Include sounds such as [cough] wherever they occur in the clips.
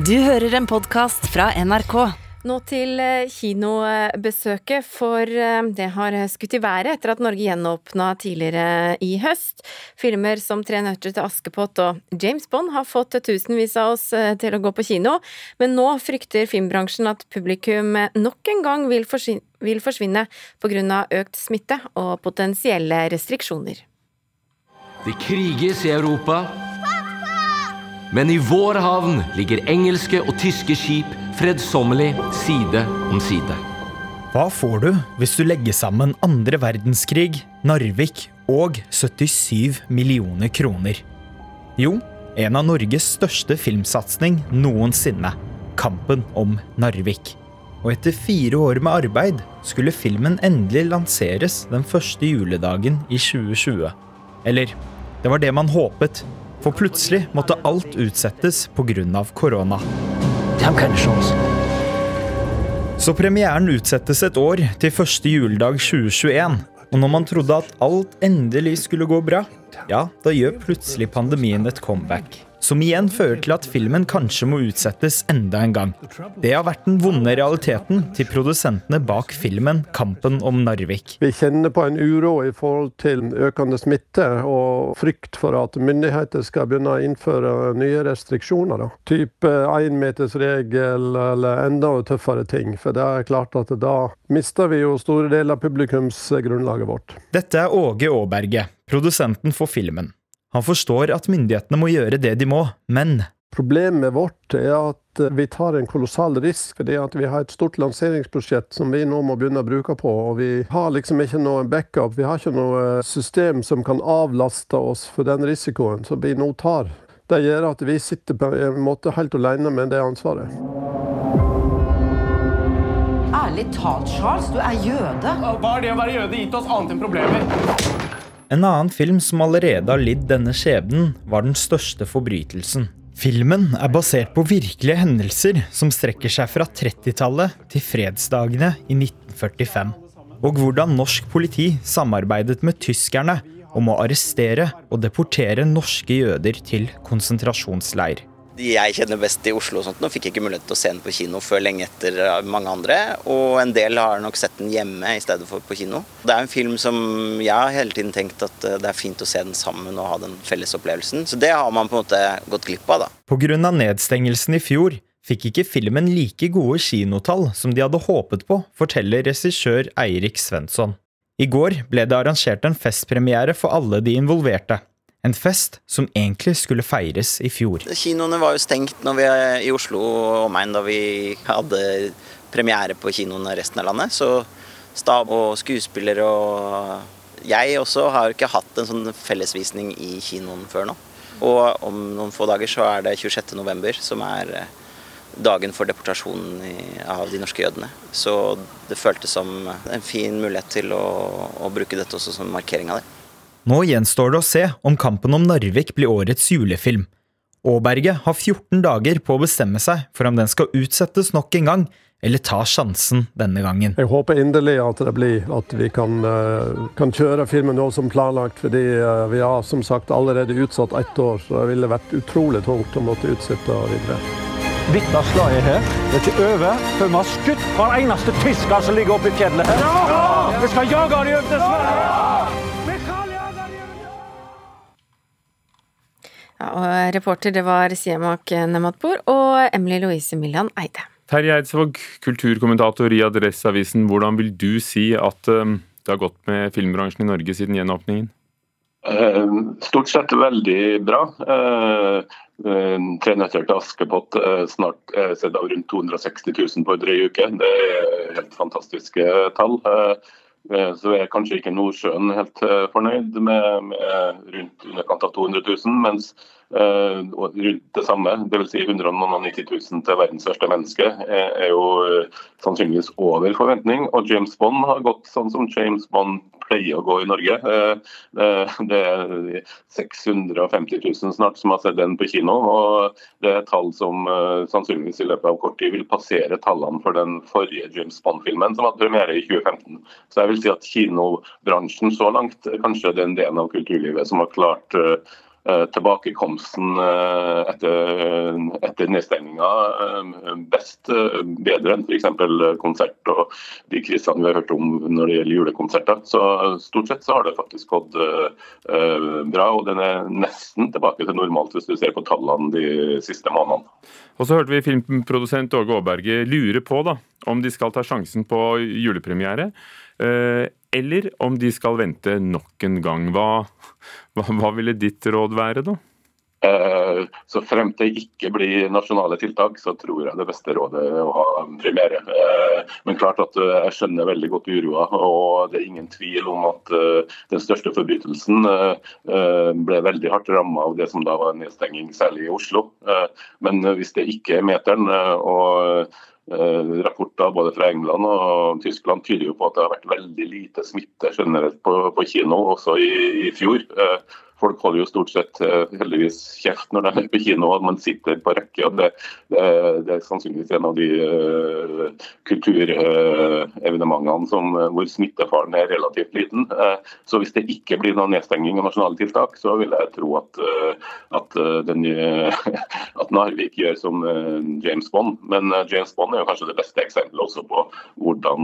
Du hører en podkast fra NRK. Nå til eh, kinobesøket, for eh, det har skutt i været etter at Norge gjenåpna tidligere i høst. Filmer som Tre nøtter til Askepott og James Bond har fått tusenvis av oss eh, til å gå på kino, men nå frykter filmbransjen at publikum nok en gang vil forsvinne, vil forsvinne pga. økt smitte og potensielle restriksjoner. Det kriges i Europa. Men i vår havn ligger engelske og tyske skip fredsommelig side om side. Hva får du hvis du legger sammen andre verdenskrig, Narvik og 77 millioner kroner? Jo, en av Norges største filmsatsing noensinne. Kampen om Narvik. Og etter fire år med arbeid skulle filmen endelig lanseres den første juledagen i 2020. Eller, det var det man håpet, for plutselig måtte alt utsettes pga. korona. Så premieren utsettes et år, til første juledag 2021. Og når man trodde at alt endelig skulle gå bra, ja, da gjør plutselig pandemien et comeback som igjen fører til at filmen kanskje må utsettes enda en gang. Det har vært den vonde realiteten til produsentene bak filmen 'Kampen om Narvik'. Vi kjenner på en uro i forhold til økende smitte og frykt for at myndigheter skal begynne å innføre nye restriksjoner. Da. Type énmetersregel eller enda tøffere ting. For det er klart at da mister vi jo store deler av publikumsgrunnlaget vårt. Dette er Åge Aaberge, produsenten for filmen. Han forstår at myndighetene må gjøre det de må, men Problemet vårt er at vi tar en kolossal risk fordi at vi har et stort lanseringsprosjekt som vi nå må begynne å bruke på. Og vi har liksom ikke noe backup. Vi har ikke noe system som kan avlaste oss for den risikoen som vi nå tar. Det gjør at vi sitter på en måte helt alene med det ansvaret. Ærlig talt, Charles, du er jøde. Hva er det å være jøde gitt oss annet enn problemer? En annen film som allerede har lidd denne skjebnen, var Den største forbrytelsen. Filmen er basert på virkelige hendelser som strekker seg fra 30-tallet til fredsdagene i 1945. Og hvordan norsk politi samarbeidet med tyskerne om å arrestere og deportere norske jøder til konsentrasjonsleir de jeg kjenner best i Oslo og sånt, nå fikk jeg ikke mulighet til å se den på kino før lenge etter mange andre. Og en del har nok sett den hjemme i stedet for på kino. Det er en film som jeg har hele tiden tenkt at eh, det er fint å se den sammen og ha den felles opplevelsen. Så det har man på en måte gått glipp av, da. Pga. nedstengelsen i fjor fikk ikke filmen like gode kinotall som de hadde håpet på, forteller regissør Eirik Svensson. I går ble det arrangert en festpremiere for alle de involverte. En fest som egentlig skulle feires i fjor. Kinoene var jo stengt vi i Oslo og omegn da vi hadde premiere på kinoene resten av landet. Så stab og skuespillere og jeg også har ikke hatt en sånn fellesvisning i kinoen før nå. Og om noen få dager så er det 26.11, som er eh, dagen for deportasjonen av de norske jødene. Så det føltes som en fin mulighet til å, å bruke dette også som markering av det. Nå gjenstår det å se om Kampen om Narvik blir årets julefilm. Aaberget har 14 dager på å bestemme seg for om den skal utsettes nok en gang, eller ta sjansen denne gangen. Jeg håper inderlig at det blir at vi kan, eh, kan kjøre filmen nå som planlagt. fordi eh, vi har som sagt allerede utsatt ett år, så det ville vært utrolig tungt å måtte utsette videre. Dette slaget her det er ikke over før vi har skutt hver eneste tysker som ligger oppe i fjellet her. Ja! Vi skal jage dem over til Sverige! Ja, og reporter det var Siemak Nematpour og Emily Louise Millan Eide. Terje Eidsvåg, kulturkommentator i Adresseavisen. Hvordan vil du si at um, det har gått med filmbransjen i Norge siden gjenåpningen? Uh, stort sett veldig bra. Uh, uh, tre nøtter til Askepott snart sett av rundt 260 000 på en drøy uke. Det er helt fantastiske tall. Så er kanskje ikke Nordsjøen helt fornøyd med, med rundt underkant av 200 000, mens Eh, rundt det samme, dvs. Si 190 000 til verdens største menneske, er jo eh, sannsynligvis over forventning. Og James Bond har gått sånn som James Bond pleier å gå i Norge. Eh, det er 650 000 snart som har sett den på kino. og Det er tall som sannsynligvis i løpet av kort tid vil passere tallene for den forrige James Bond-filmen som hadde premiere i 2015. Så jeg vil si at kinobransjen så langt kanskje den delen av kulturlivet som har klart Eh, tilbakekomsten eh, etter, etter nedstengninga eh, best, bedre enn f.eks. konsert og de krisene vi har hørt om når det gjelder julekonserter. Så stort sett så har det faktisk gått bra, og den er nesten tilbake til normalt hvis du ser på tallene de siste månedene. Og så hørte vi filmprodusent Åge Aaberge lure på da, om de skal ta sjansen på julepremiere eller om de skal vente nok en gang. Hva, hva, hva ville ditt råd være, da? Eh, så frem til det ikke blir nasjonale tiltak, så tror jeg det beste rådet er å ha premiere. Eh, men klart at eh, jeg skjønner veldig godt uroa, og det er ingen tvil om at den største forbrytelsen ble veldig hardt ramma av det som da var nedstenging, særlig i Oslo. Men hvis det ikke er meteren og Rapporter både fra England og Tyskland tyder jo på at det har vært veldig lite smitte generelt på, på kino, også i, i fjor. Folk holder jo stort sett eh, heldigvis kjeft når de er på kino og man sitter på rekke. og Det, det, det er sannsynligvis en av de uh, kulturevenementene uh, hvor smittefaren er relativt liten. Uh, så hvis det ikke blir noen nedstenging av nasjonale tiltak, så vil jeg tro at, at, den, [laughs] at Narvik gjør som James Bond. Men James Bond er jo kanskje det beste eksempelet også på hvordan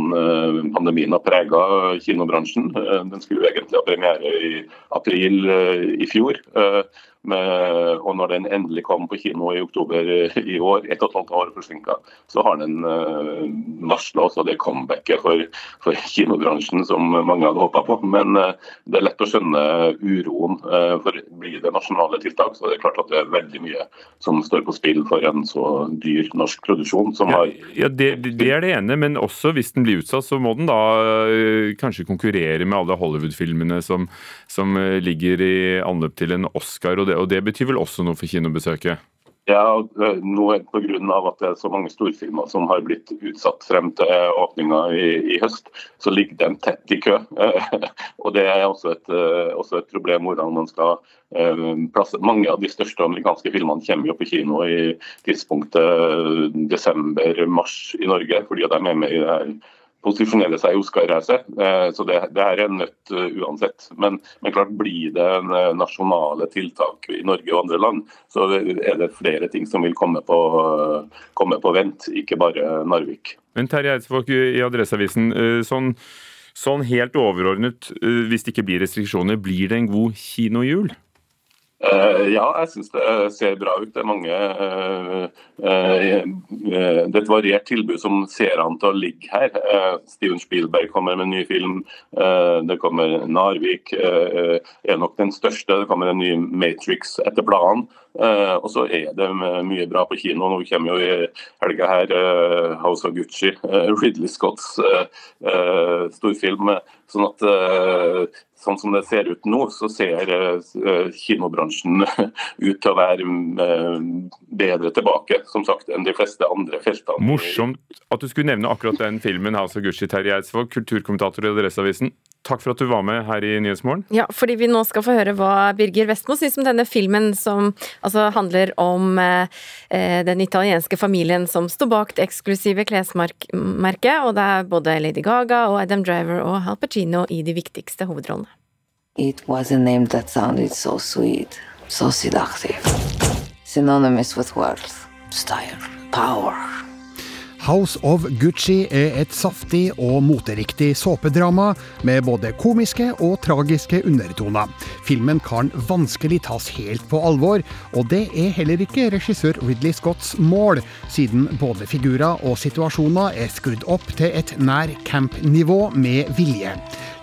pandemien har prega kinobransjen. Den skulle jo egentlig ha premiere i april i fjor. Eh, med, og når den endelig kom på kino i oktober i år, ett og et halvt år forsinka, så har den eh, varsla også det comebacket for, for, kinobransjen som mange hadde håpa på. Men det er lett å skjønne uroen. For Blir det nasjonale tiltak, så er det klart at det er veldig mye som står på spill for en så dyr norsk produksjon. som ja, har... Ja, det, det, er det ene, men også hvis den blir utsatt, så må den da kanskje konkurrere med alle Hollywood-filmene som, som ligger i anløp til en Oscar. og det og det betyr vel også noe for kinobesøket? Ja, nå Pga. at det er så mange storfilmer som har blitt utsatt frem til åpninga i, i, høst, så ligger den tett i kø. [laughs] og Det er også et, også et problem hvordan man skal um, plasse Mange av de største amerikanske filmene kommer jo på kino i tidspunktet desember-mars i Norge, fordi de er med i det her posisjonere seg i Oscar-race. Eh, så det, det, er en nødt uh, uansett. Men, men, klart blir det en, uh, nasjonale tiltak i Norge og andre land, så er det flere ting som vil komme på, komme på vent, ikke bare Narvik. Men Terje Eidsvåg i Adresseavisen, sånn, sånn helt overordnet, hvis det ikke blir restriksjoner, blir det en god kinojul? Uh, ja, jeg syns det ser bra ut. Det er mange uh, Det er et variert tilbud som ser an til å ligge her. Steven Spielberg kommer med en ny film. det kommer Narvik. er nok den største. Det kommer en ny Matrix etter planen. og så er det mye bra på kino. Nå kommer jo i helga her House of Gucci, Ridley Scotts storfilm. Sånn at sånn som det ser ut nå, så ser uh, kinobransjen [laughs] ut til å være uh, bedre tilbake som sagt, enn de fleste andre feltene. Morsomt at du skulle nevne akkurat den filmen, House of Gucci, Terje Eidsvåg, kulturkommentator i Adresseavisen. Takk for at du var med her i Nyhetsmorgen. Ja, fordi vi nå skal få høre hva Birger Vestmo syns om denne filmen som altså handler om eh, eh den italienske familien som står bak det eksklusive klesmerket, og det er både Lady Gaga og Adam Driver og Hal Pacino i de viktigste hovedrollene. It was a name that sounded so sweet, so seductive, synonymous with wealth, style, power. House of Gucci er et saftig og moteriktig såpedrama med både komiske og tragiske undertoner. Filmen kan vanskelig tas helt på alvor, og det er heller ikke regissør Ridley Scotts mål, siden både figurer og situasjoner er skrudd opp til et nær camp-nivå med vilje.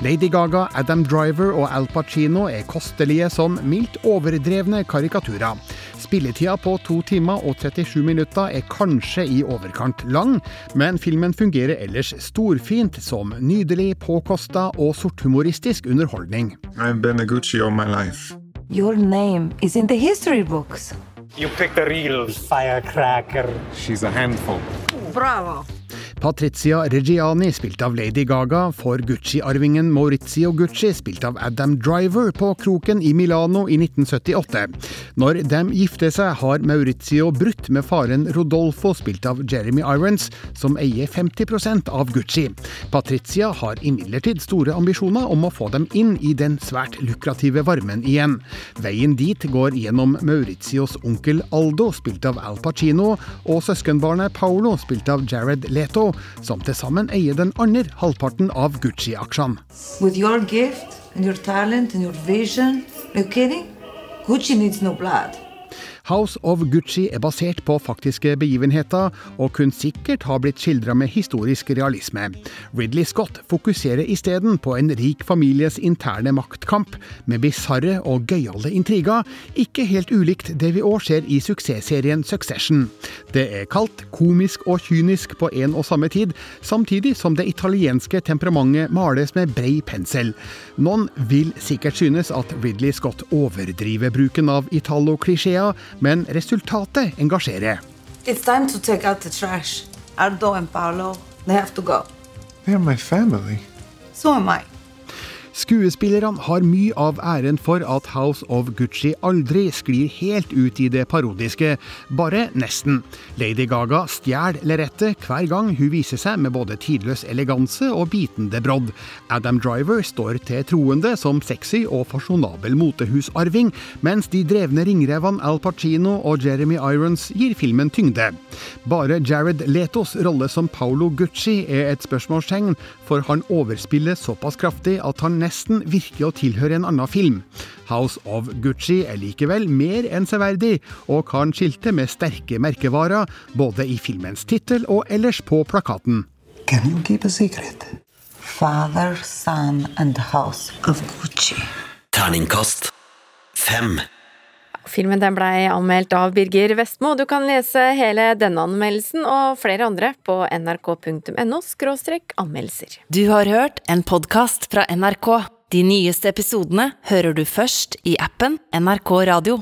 Lady Gaga, Adam Driver og Al Pacino er kostelige som mildt overdrevne karikaturer. Spilletida på to timer og 37 minutter er kanskje i overkant lang, men filmen fungerer ellers storfint som nydelig, påkosta og sorthumoristisk underholdning. I've been a Gucci all my life. Your name is in the history books. You picked a real firecracker. She's a handful. Bravo. Patricia Reggiani, spilt av Lady Gaga, får Gucci-arvingen Maurizio Gucci, spilt av Adam Driver, på kroken i Milano i 1978. Når de gifter seg, har Maurizio brutt med faren Rodolfo, spilt av Jeremy Irons, som eier 50% av Gucci. Patricia har imidlertid store ambisjoner om å få dem inn i den svært lukrative varmen igjen. Veien dit går gjennom Maurizios onkel Aldo, spilt av Al Pacino, og søskenbarnet Paolo, spilt av Jared Leto, som til sammen eier den andre halvparten av Gucci-aksjene. With your gift and talent and your vision, are you kidding? Gucci needs no blood. House of Gucci er basert på faktiske begivenheter, og kunne sikkert ha blitt skildra med historisk realisme. Ridley Scott fokuserer isteden på en rik families interne maktkamp, med bisarre og gøyale intriger, ikke helt ulikt det vi òg ser i suksessserien Succession. Det er kaldt, komisk og kynisk på en og samme tid, samtidig som det italienske temperamentet males med brei pensel. Noen vil sikkert synes at Ridley Scott overdriver bruken av italo-klisjeer, men resultatet engasjerer. It's time to take out the trash. Aldo and Paolo, they have to go. They're my family. So am I. Skuespillerne har mye av æren for at House of Gucci aldri sklir helt ut i det parodiske, bare nesten. Lady Gaga stjeler lerretet hver gang hun viser seg med både tidløs eleganse og bitende brodd. Adam Driver står til troende som sexy og fasjonabel motehusarving, mens de drevne ringrevene Al Pacino og Jeremy Irons gir filmen tyngde. Bare Jared Letos rolle som Paolo Gucci er et spørsmålstegn, for han overspiller såpass kraftig at han nesten virker å tilhøre en annen film. House of Gucci er likevel mer enn severdig, og kan skilte med sterke merkevarer, både i filmens tittel og ellers på plakaten. Can you keep a secret? Father, son and house of Gucci. Terningkast fem. Filmen den blei anmeldt av Birger Vestmo. Du kan lese hele denne anmeldelsen og flere andre på nrk.no anmeldelser. Du har hørt en podkast fra NRK. De nyeste episodene hører du først i appen NRK Radio.